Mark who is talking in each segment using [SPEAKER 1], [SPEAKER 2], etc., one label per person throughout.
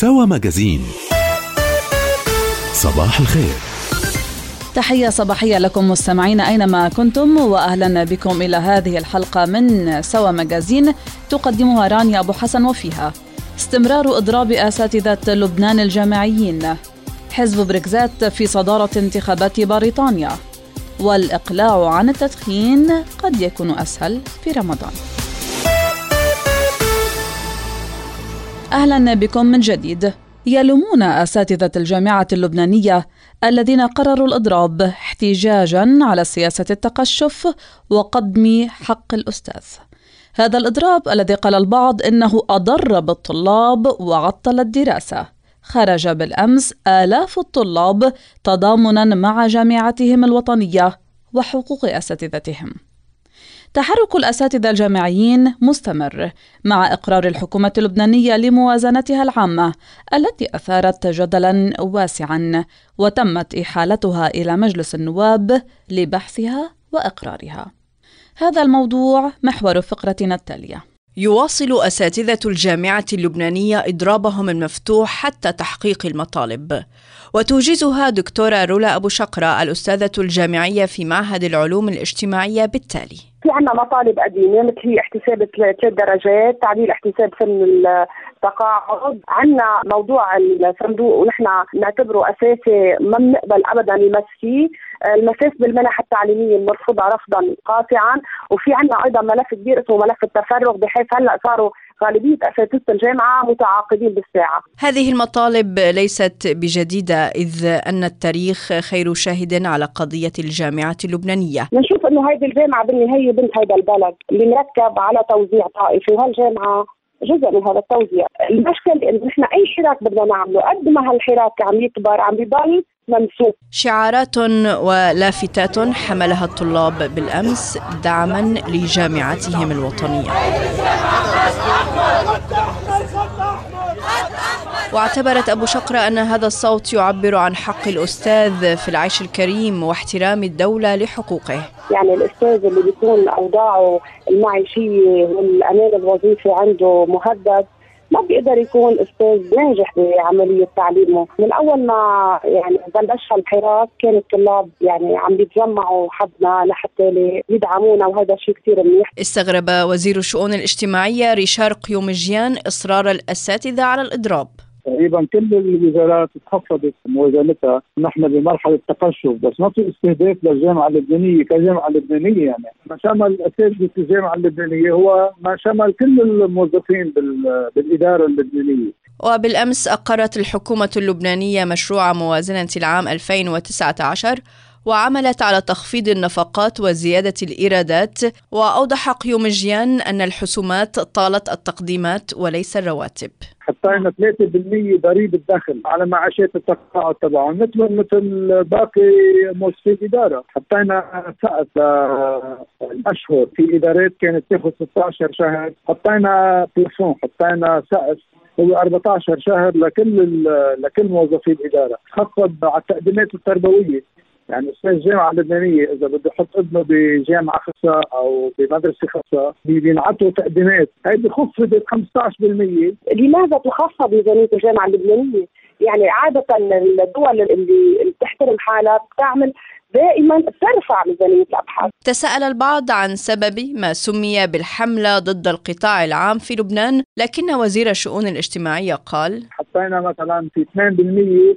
[SPEAKER 1] سوا مجازين صباح الخير.
[SPEAKER 2] تحية صباحية لكم مستمعين أينما كنتم وأهلا بكم إلى هذه الحلقة من سوا مجازين تقدمها رانيا أبو حسن وفيها. استمرار إضراب أساتذة لبنان الجامعيين. حزب بريكزات في صدارة انتخابات بريطانيا. والإقلاع عن التدخين قد يكون أسهل في رمضان. أهلا بكم من جديد. يلومون أساتذة الجامعة اللبنانية الذين قرروا الإضراب احتجاجا على سياسة التقشف وقدم حق الأستاذ. هذا الإضراب الذي قال البعض إنه أضر بالطلاب وعطل الدراسة. خرج بالأمس آلاف الطلاب تضامنا مع جامعتهم الوطنية وحقوق أساتذتهم. تحرك الأساتذة الجامعيين مستمر مع إقرار الحكومة اللبنانية لموازنتها العامة التي أثارت جدلا واسعا وتمت إحالتها إلى مجلس النواب لبحثها وإقرارها. هذا الموضوع محور فقرتنا التالية.
[SPEAKER 3] يواصل أساتذة الجامعة اللبنانية إضرابهم المفتوح حتى تحقيق المطالب وتوجزها دكتورة رولا أبو شقرة الأستاذة الجامعية في معهد العلوم الاجتماعية بالتالي
[SPEAKER 4] في عنا مطالب قديمة مثل هي احتساب ثلاث درجات تعديل احتساب سن التقاعد. عنا موضوع الصندوق ونحن نعتبره أساسي ما بنقبل أبدا المس فيه المساس بالمنح التعليمية المرفوضة رفضا قاطعا. وفي عنا أيضا ملف كبير اسمه ملف التفرغ بحيث هلأ صاروا غالبية أساتذة الجامعة متعاقدين بالساعة.
[SPEAKER 3] هذه المطالب ليست بجديدة إذ أن التاريخ خير شاهد على قضية الجامعة اللبنانية.
[SPEAKER 4] نشوف أنه هذه الجامعة بالنهاية بنت هذا البلد اللي مركب على توزيع طائفي وهالجامعة جزء من هذا التوزيع؟ المشكلة إنه نحن أي حراك بدنا نعمله؟ قد ما هالحراك عم يكبر عم بيضل ممسوك
[SPEAKER 3] شعارات ولافتات حملها الطلاب بالأمس دعما لجامعتهم الوطنية. واعتبرت أبو شقرة أن هذا الصوت يعبر عن حق الأستاذ في العيش الكريم واحترام الدولة لحقوقه.
[SPEAKER 4] يعني الأستاذ اللي بيكون أوضاعه المعيشية والأمان الوظيفي عنده مهدد ما بيقدر يكون أستاذ ناجح بعملية تعليمه، من أول ما يعني بلش الحراك كان الطلاب يعني عم بيتجمعوا حدنا لحتى يدعمونا وهذا شيء كثير منيح.
[SPEAKER 3] استغرب وزير الشؤون الاجتماعية ريشار قيومجيان إصرار الأساتذة على الإضراب.
[SPEAKER 5] تقريبا كل الوزارات تخفضت موازنتها. نحن بمرحلة تقشف بس ما في استهداف للجامعة اللبنانية كجامعة لبنانية يعني. ما شمل اساتذه الجامعة اللبنانية هو ما شمل كل الموظفين بالإدارة اللبنانية.
[SPEAKER 3] وبالأمس أقرت الحكومة اللبنانية مشروع موازنة العام 2019 وعملت على تخفيض النفقات وزيادة الإيرادات. وأوضح قيومجيان أن الحسومات طالت التقديمات وليس الرواتب.
[SPEAKER 5] حطينا 3% ضريبه دخل على معاشات التقاعد تبعهم مثل مثل باقي موظفي الإدارة، حطينا سقف الاشهر في إدارات كانت تاخذ 16 شهر، حطينا بلافون، حطينا سقف هو 14 شهر لكل لكل موظفي الإدارة، خفض على التقديمات التربوية. يعني أستاذ الجامعة اللبنانيه إذا بده يحط ابنه بجامعة خاصة أو بمدرسة خاصة بينعطوا تقديمات هيدي خفضت 15%
[SPEAKER 4] لماذا تخفض ميزانيه الجامعة اللبنانية؟ يعني عادة الدول اللي بتحترم حالها بتعمل دائما ترفع ميزانية الأبحاث.
[SPEAKER 3] تساءل البعض عن سبب ما سمي بالحملة ضد القطاع العام في لبنان، لكن وزير الشؤون الاجتماعية قال:
[SPEAKER 5] حطينا مثلا في 2%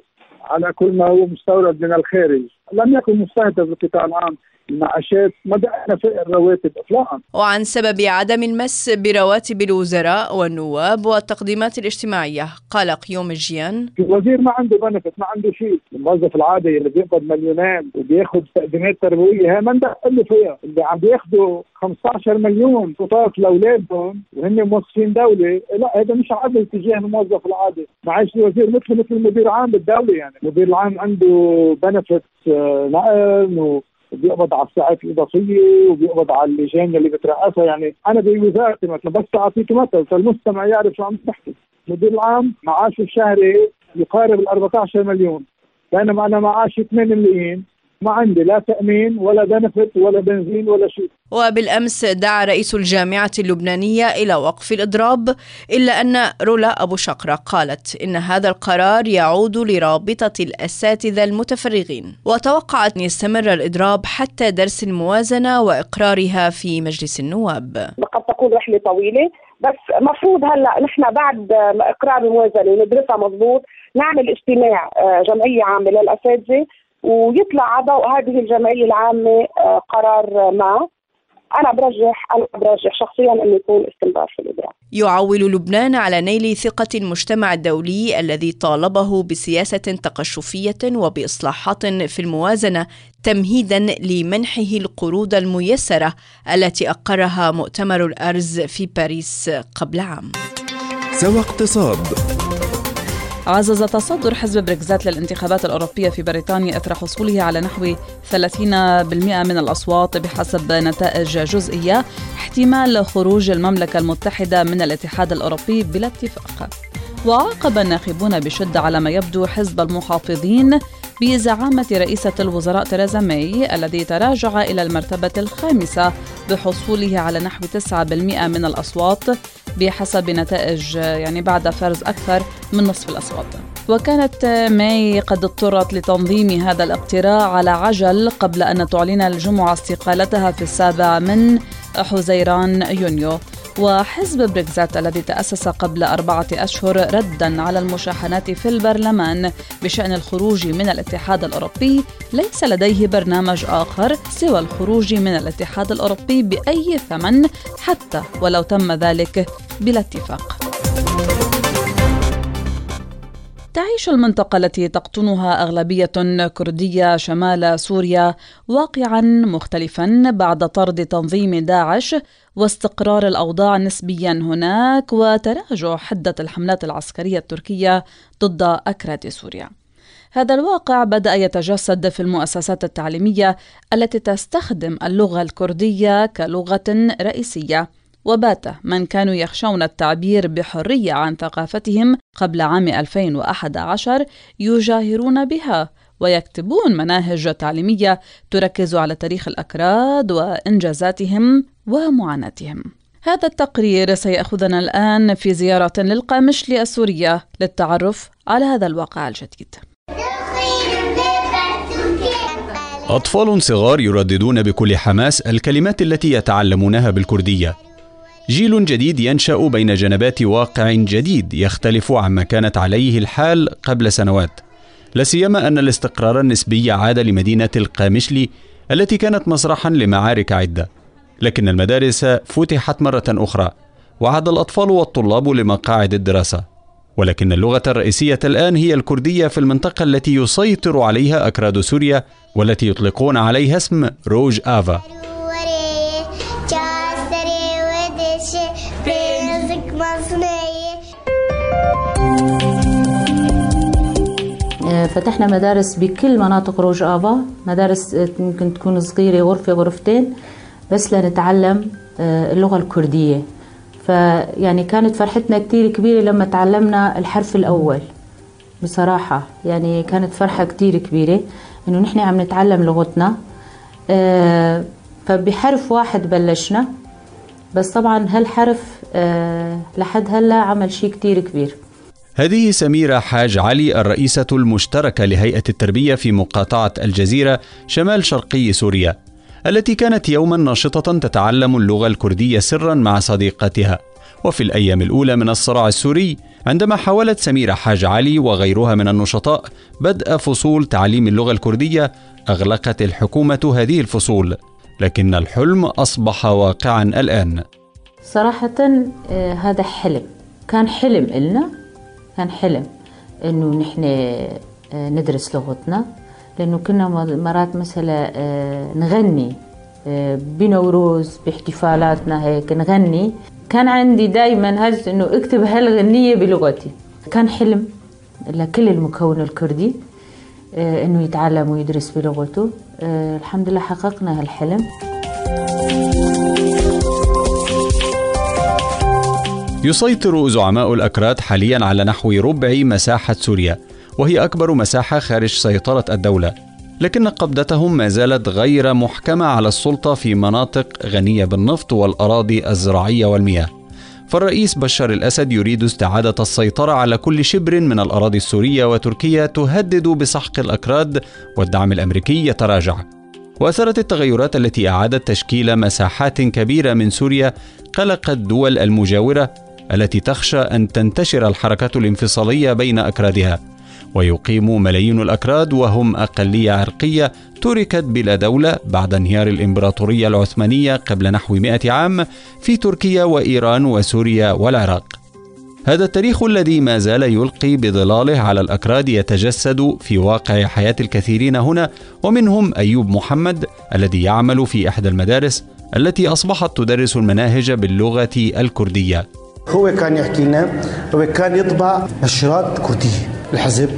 [SPEAKER 5] على كل ما هو مستورد من الخارج. لم يكن مستهدف القطاع العام. المعاشات ما دعنا في الرواتب اطلاقا
[SPEAKER 3] وعن سبب عدم المس برواتب الوزراء والنواب والتقديمات الاجتماعية قال قيوم الجيان.
[SPEAKER 5] الوزير ما عنده بنفت ما عنده شيء. الموظف العادي اللي بيقبض مليونين وبياخذ تقديمات تربويه هي ما ندخل فيها. اللي عم بياخذوا 15 مليون قطاط لأولادهم وهن موظفين دولة لا هذا مش عدل تجاه الموظف العادي. معاش الوزير مثله مثل المدير العام بالدولة يعني. المدير العام عنده بنفت نقل وبيقبض على الساعات الإضافية وبيقبض على اللجان اللي بترأسها يعني أنا بوزارتي مثلا بس اعطيك مثل فالمستمع يعرف شو عم تحكي. المدير العام معاشه الشهري يقارب ال 14 مليون بينما أنا معاشي 8 ملايين. ما عندي لا تأمين ولا بنفت ولا بنزين ولا شيء.
[SPEAKER 3] وبالأمس دعا رئيس الجامعة اللبنانية إلى وقف الإضراب إلا أن رولا أبو شقرة قالت إن هذا القرار يعود لرابطة الأساتذة المتفرغين. وتوقعت أن يستمر الإضراب حتى درس الموازنة وإقرارها في مجلس النواب.
[SPEAKER 4] قد تكون رحلة طويلة بس مفروض هلأ نحن بعد إقرار الموازنة ندرسها مضبوط نعمل اجتماع آه، جمعية عامة للأساتذة ويطلع على ضوء هذه الجمعية العامة آه، قرار ما أنا برجح أنا برجح شخصيا إنه يكون استمرار في الإجراء.
[SPEAKER 3] يعول لبنان على نيل ثقة المجتمع الدولي الذي طالبه بسياسة تقشفية وبإصلاحات في الموازنة تمهيدا لمنحه القروض الميسرة التي أقرها مؤتمر الأرز في باريس قبل عام.
[SPEAKER 2] سوى اقتصاد عزز تصدر حزب بريكست للانتخابات الأوروبية في بريطانيا إثر حصوله على نحو 30% من الأصوات بحسب نتائج جزئية احتمال خروج المملكة المتحدة من الاتحاد الأوروبي بلا اتفاق. وعاقب الناخبون بشدة على ما يبدو حزب المحافظين بزعامة رئيسة الوزراء تيريزا ماي الذي تراجع إلى المرتبة الخامسة بحصوله على نحو 9% من الأصوات بحسب نتائج يعني بعد فرز أكثر من نصف الأصوات. وكانت ماي قد اضطرت لتنظيم هذا الاقتراع على عجل قبل أن تعلن الجمعة استقالتها في السابع من حزيران يونيو. وحزب بريكست الذي تأسس قبل أربعة أشهر ردا على المشاحنات في البرلمان بشأن الخروج من الاتحاد الأوروبي ليس لديه برنامج آخر سوى الخروج من الاتحاد الأوروبي بأي ثمن حتى ولو تم ذلك بلا اتفاق. تعيش المنطقة التي تقطنها أغلبية كردية شمال سوريا واقعا مختلفا بعد طرد تنظيم داعش واستقرار الأوضاع نسبيا هناك وتراجع حدة الحملات العسكرية التركية ضد أكراد سوريا. هذا الواقع بدأ يتجسد في المؤسسات التعليمية التي تستخدم اللغة الكردية كلغة رئيسية وبات من كانوا يخشون التعبير بحرية عن ثقافتهم قبل عام 2011 يجاهرون بها ويكتبون مناهج تعليمية تركز على تاريخ الأكراد وإنجازاتهم ومعاناتهم. هذا التقرير سيأخذنا الآن في زيارة للقامشلي السورية للتعرف على هذا الواقع الجديد.
[SPEAKER 1] أطفال صغار يرددون بكل حماس الكلمات التي يتعلمونها بالكردية جيل جديد ينشأ بين جنبات واقع جديد يختلف عما كانت عليه الحال قبل سنوات. لا سيما أن الاستقرار النسبي عاد لمدينة القامشلي التي كانت مسرحا لمعارك عدة. لكن المدارس فتحت مرة أخرى وعاد الأطفال والطلاب لمقاعد الدراسة. ولكن اللغة الرئيسية الآن هي الكردية في المنطقة التي يسيطر عليها أكراد سوريا والتي يطلقون عليها اسم روج آفا.
[SPEAKER 6] فتحنا مدارس بكل مناطق روج آفا مدارس ممكن تكون صغيرة غرفة غرفتين بس لنتعلم آه، اللغة الكردية. فيعني كانت فرحتنا كتير كبيرة لما تعلمنا الحرف الأول. بصراحة يعني كانت فرحة كتير كبيرة إنه نحن عم نتعلم لغتنا. آه، فبحرف واحد بلشنا. بس طبعا هالحرف آه، لحد هلأ عمل شيء كتير كبير.
[SPEAKER 1] هذه سميرة حاج علي الرئيسة المشتركة لهيئة التربية في مقاطعة الجزيرة شمال شرقي سوريا التي كانت يوما ناشطة تتعلم اللغة الكردية سرا مع صديقتها. وفي الأيام الأولى من الصراع السوري عندما حاولت سميرة حاج علي وغيرها من النشطاء بدء فصول تعليم اللغة الكردية أغلقت الحكومة هذه الفصول لكن الحلم أصبح واقعا الآن.
[SPEAKER 6] صراحة آه، هذا حلم. كان حلم إلنا كان حلم إنه نحن آه، ندرس لغتنا لأنه كنا مرات مثلا آه، نغني آه، بنوروز باحتفالاتنا هيك نغني. كان عندي دائما هجس إنه اكتب هالغنية بلغتي. كان حلم لكل المكون الكردي إنه يتعلم ويدرس بلغته. الحمد لله حققنا هالحلم.
[SPEAKER 1] يسيطر زعماء الأكراد حاليا على نحو ربع مساحة سوريا وهي أكبر مساحة خارج سيطرة الدولة. لكن قبضتهم ما زالت غير محكمة على السلطة في مناطق غنية بالنفط والأراضي الزراعية والمياه. فالرئيس بشار الأسد يريد استعادة السيطرة على كل شبر من الأراضي السورية وتركيا تهدد بسحق الأكراد والدعم الأمريكي يتراجع. واثرت التغيرات التي أعادت تشكيل مساحات كبيرة من سوريا قلق الدول المجاورة التي تخشى أن تنتشر الحركات الانفصالية بين أكرادها. ويقيم ملايين الأكراد وهم أقلية عرقية تركت بلا دولة بعد انهيار الإمبراطورية العثمانية قبل نحو 100 عام في تركيا وإيران وسوريا والعراق. هذا التاريخ الذي ما زال يلقي بظلاله على الأكراد يتجسد في واقع حياة الكثيرين هنا ومنهم أيوب محمد الذي يعمل في إحدى المدارس التي أصبحت تدرس المناهج باللغة الكردية.
[SPEAKER 7] هو كان يحكي لنا هو كان يطبع نشرات كردية الحزب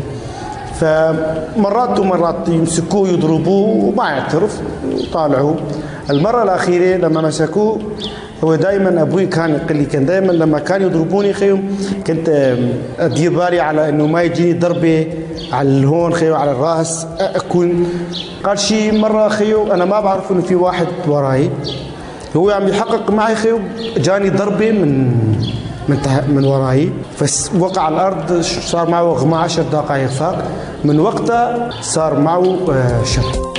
[SPEAKER 7] فمرات ومرات يمسكوه يضربوه وما يعترف يطالعوه المرة الأخيرة لما مسكوه هو دائما أبوي كان يقول لي كان دائما لما كان يضربوني خيو كنت أدير بالي على إنه ما يجيني ضربة على الهون خيو على الرأس أكون. قال شي مرة خيو أنا ما بعرف إنه في واحد وراي. هو عم يحقق معي خيو جاني ضربة من من من وراي. فوقع على الأرض صار معه غمى 10 دقائق فاق من وقتها صار معه شلل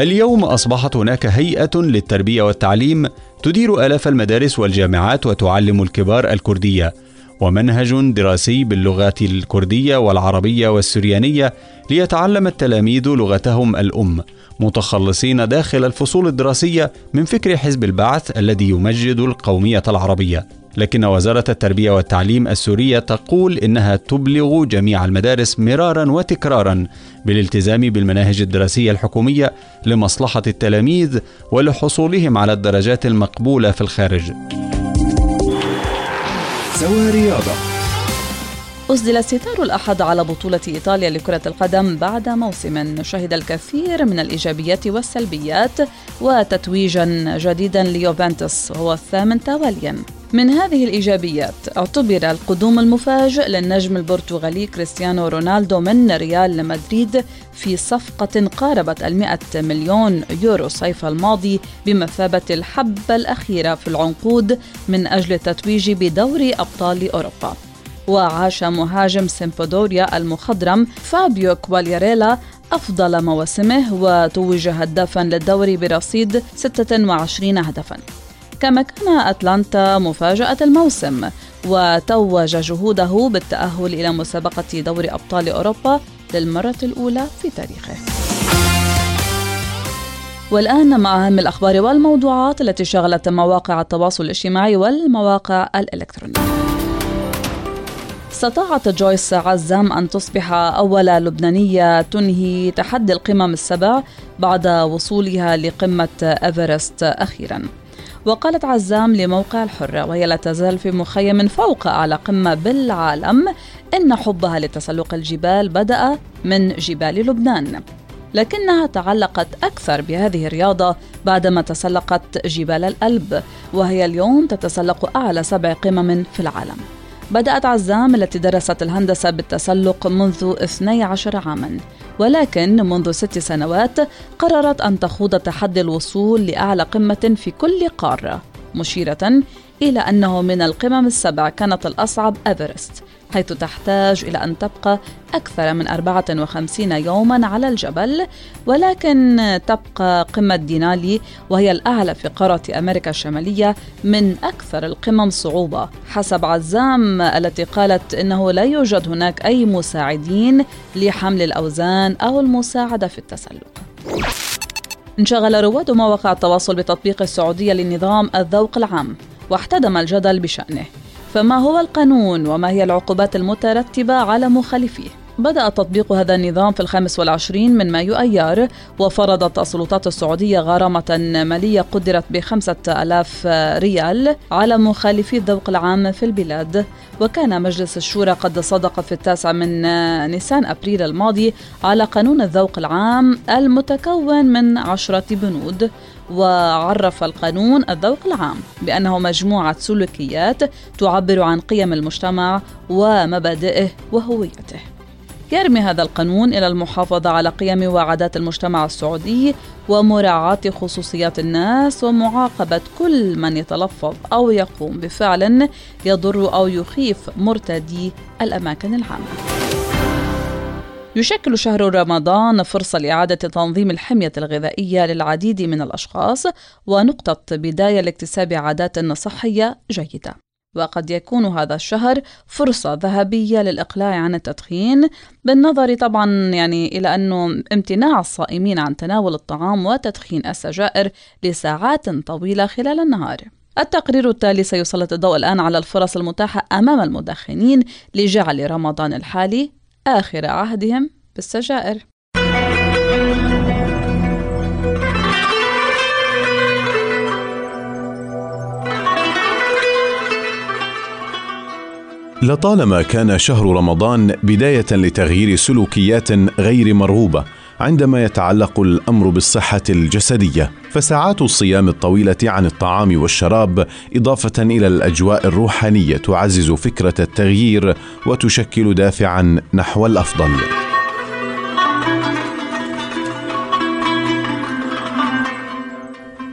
[SPEAKER 1] اليوم أصبحت هناك هيئة للتربية والتعليم تدير آلاف المدارس والجامعات وتعلم الكبار الكردية ومنهج دراسي باللغات الكردية والعربية والسريانية ليتعلم التلاميذ لغتهم الأم. متخلصين داخل الفصول الدراسية من فكر حزب البعث الذي يمجد القومية العربية لكن وزارة التربية والتعليم السورية تقول إنها تبلغ جميع المدارس مرارا وتكرارا بالالتزام بالمناهج الدراسية الحكومية لمصلحة التلاميذ ولحصولهم على الدرجات المقبولة في الخارج.
[SPEAKER 2] سوى رياضة أسدل ستار الأحد على بطولة إيطاليا لكرة القدم بعد موسم شهد الكثير من الإيجابيات والسلبيات وتتويجا جديدا ليوفنتوس وهو الثامن تواليا من هذه الإيجابيات اعتبر القدوم المفاجئ للنجم البرتغالي كريستيانو رونالدو من ريال مدريد في صفقة قاربت المئة مليون يورو الصيف الماضي بمثابة الحبة الأخيرة في العنقود من أجل التتويج بدوري أبطال أوروبا. وعاش مهاجم سيمبودوريا المخضرم فابيو كوالياريلا أفضل مواسمه وتوج هدافا للدوري برصيد 26 هدفا. كما كان أتلانتا مفاجأة الموسم وتوج جهوده بالتأهل إلى مسابقة دوري أبطال أوروبا للمرة الأولى في تاريخه. والآن مع أهم الأخبار والموضوعات التي شغلت مواقع التواصل الاجتماعي والمواقع الإلكترونية. استطاعت جويس عزام أن تصبح أول لبنانية تنهي تحدي القمم السبع بعد وصولها لقمة إيفرست أخيراً. وقالت عزام لموقع الحرة وهي لا تزال في مخيم فوق أعلى قمة بالعالم إن حبها لتسلق الجبال بدأ من جبال لبنان. لكنها تعلقت أكثر بهذه الرياضة بعدما تسلقت جبال الألب وهي اليوم تتسلق أعلى سبع قمم في العالم. بدأت عزام التي درست الهندسة بالتسلق منذ 12 عاما. ولكن منذ ست سنوات قررت أن تخوض تحدي الوصول لأعلى قمة في كل قارة مشيرة إلى أنه من القمم السبع كانت الأصعب إيفرست حيث تحتاج إلى أن تبقى أكثر من 54 يوما على الجبل ولكن تبقى قمة دينالي وهي الأعلى في قارة أمريكا الشمالية من أكثر القمم صعوبة. حسب عزام التي قالت إنه لا يوجد هناك أي مساعدين لحمل الأوزان أو المساعدة في التسلق. انشغل رواد مواقع التواصل بتطبيق السعودية لنظام الذوق العام واحتدم الجدل بشأنه. فما هو القانون وما هي العقوبات المترتبة على مخالفيه؟ بدأ تطبيق هذا النظام في الخامس والعشرين من مايو أيار وفرضت السلطات السعودية غرامة مالية قدرت بخمسة ألاف ريال على مخالفي الذوق العام في البلاد وكان مجلس الشورى قد صدق في التاسع من نيسان أبريل الماضي على قانون الذوق العام المتكون من عشرة بنود وعرف القانون الذوق العام بأنه مجموعة سلوكيات تعبر عن قيم المجتمع ومبادئه وهويته يرمي هذا القانون إلى المحافظة على قيم وعادات المجتمع السعودي ومراعاة خصوصيات الناس ومعاقبة كل من يتلفظ أو يقوم بفعل يضر أو يخيف مرتدي الأماكن العامة. يشكل شهر رمضان فرصة لإعادة تنظيم الحمية الغذائية للعديد من الأشخاص ونقطة بداية لاكتساب عادات صحية جيدة. وقد يكون هذا الشهر فرصة ذهبية للإقلاع عن التدخين بالنظر طبعا يعني إلى أنه امتناع الصائمين عن تناول الطعام وتدخين السجائر لساعات طويلة خلال النهار التقرير التالي سيسلط الضوء الآن على الفرص المتاحة أمام المدخنين لجعل رمضان الحالي آخر عهدهم بالسجائر.
[SPEAKER 8] لطالما كان شهر رمضان بداية لتغيير سلوكيات غير مرغوبة عندما يتعلق الأمر بالصحة الجسدية فساعات الصيام الطويلة عن الطعام والشراب إضافة إلى الأجواء الروحانية تعزز فكرة التغيير وتشكل دافعا نحو الأفضل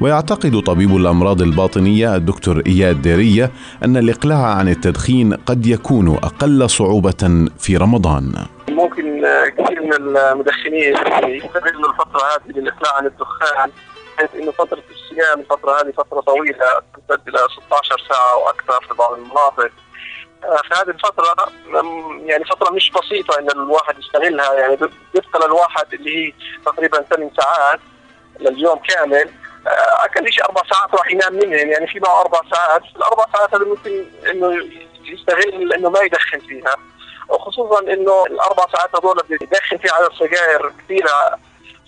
[SPEAKER 8] ويعتقد طبيب الأمراض الباطنية الدكتور إياد ديرية أن الإقلاع عن التدخين قد يكون أقل صعوبة في رمضان.
[SPEAKER 9] ممكن كثير من المدخنين يستغلوا الفترة هذه للاقلاع عن الدخان بحيث إنه فترة الصيام الفترة هذه فترة طويلة تمتد إلى 16 ساعة وأكثر في بعض المناطق. في هذه الفترة يعني فترة مش بسيطة إن الواحد يستغلها. يعني بيبقى للواحد اللي هي تقريبا ثمان ساعات لليوم كامل. أقل شيء أربع ساعات راح ينام منهم. يعني في معه أربع ساعات. الأربع ساعات هذا ممكن إنه يستغل إنه ما يدخن فيها. وخصوصا إنه الأربع ساعات هذول بيدخن فيها على السجائر كثيره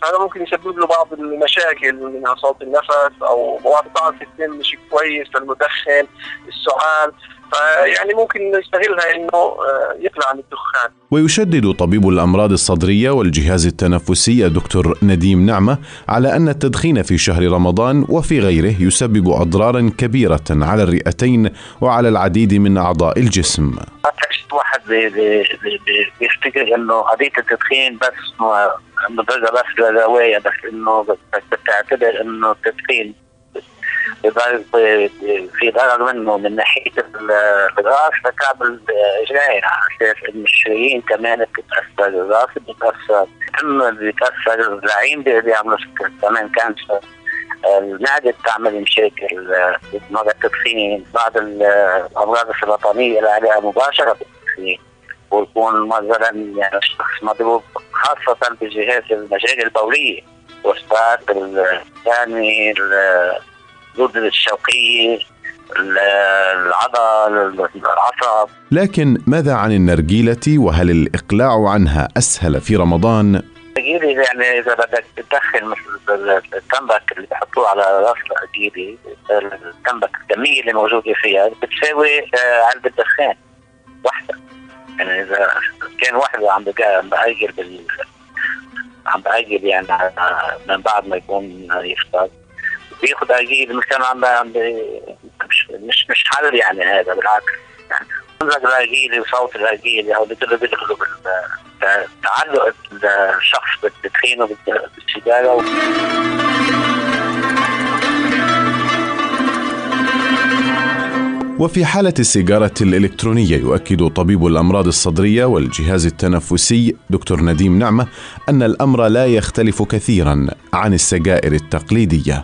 [SPEAKER 9] هذا ممكن يسبب له بعض المشاكل منها صوت النفس أو مواد في الدم مش كويس للمدخن السعال فيعني ممكن يستغلها إنه آه، يقلع عن الدخان.
[SPEAKER 8] ويشدد طبيب الأمراض الصدرية والجهاز التنفسي الدكتور نديم نعمة على أن التدخين في شهر رمضان وفي غيره يسبب أضرارا كبيرة على الرئتين وعلى العديد من أعضاء الجسم.
[SPEAKER 10] بيفتكر إنه قضية التدخين بس مضره بس للروايه بس إنه بتعتبر إنه التدخين في ضرر منه من ناحية الرأس لكعب الرجلين على أساس المشريين كمان بتتأثر الرأس بتتأثر. اما بيتأثر؟ الزعيم بيعملوا كمان كانسر المعدة بتعمل مشاكل مرض التدخين بعض الأمراض السرطانية اللي عليها مباشرة. بالتدخين ويكون مثلا يعني الشخص مضروب خاصة بجهاز المجاري البولية وسطات الثاني الغدد الشوكيه العضل العصب
[SPEAKER 8] لكن ماذا عن النرجيلة؟ وهل الإقلاع عنها أسهل في رمضان؟
[SPEAKER 10] النرجيلة يعني إذا بدك تدخن مثل التنبك اللي بحطوه على راس النرجيلة التنبك الكمية اللي موجودة فيها بتساوي آه، علبة دخان. واحدة. يعني إذا كان واحد عم بأجل بال عم بأجل يعني من بعد ما يكون يفطر بياخد اجيل مش كان عم مش مش مش حل يعني هذا بالعكس. يعني مزج الاجيلي وصوت الاجيلي أو بيدخلوا تعلق الشخص بالتدخين وبالسيجاره
[SPEAKER 8] وفي حالة السيجارة الإلكترونية يؤكد طبيب الأمراض الصدرية والجهاز التنفسي دكتور نديم نعمة أن الأمر لا يختلف كثيرا عن السجائر التقليدية.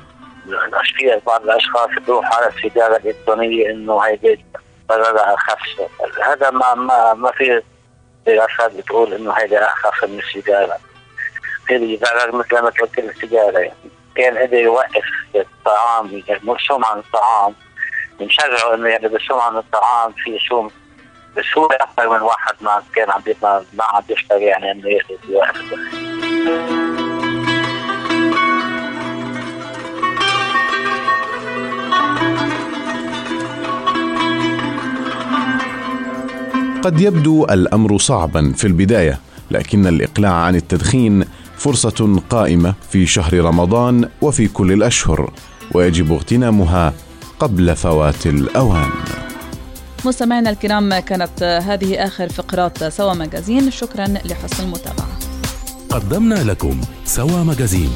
[SPEAKER 10] في بعض الأشخاص بيروحوا على السيجارة الإلكترونية إنه هي ضررها أخف. هذا ما ما ما في دراسات بتقول إنه هيدا أخف من السيجارة. في ضرر مثل ما قلت السيجارة يعني كان قدر يوقف الطعام مرسوم عن الطعام بنشجعه إنه يعني برسوم عن الطعام في شو بسهوله أكثر من واحد ما كان عم ما عم بيشتغل يعني إنه يوقف الدخان
[SPEAKER 8] قد يبدو الأمر صعبا في البداية لكن الإقلاع عن التدخين فرصة قائمة في شهر رمضان وفي كل الأشهر ويجب اغتنامها قبل فوات الأوان.
[SPEAKER 2] مستمعينا الكرام كانت هذه آخر فقرات سوا ماجازين شكرا لحسن المتابعة.
[SPEAKER 11] قدمنا لكم سوا ماجازين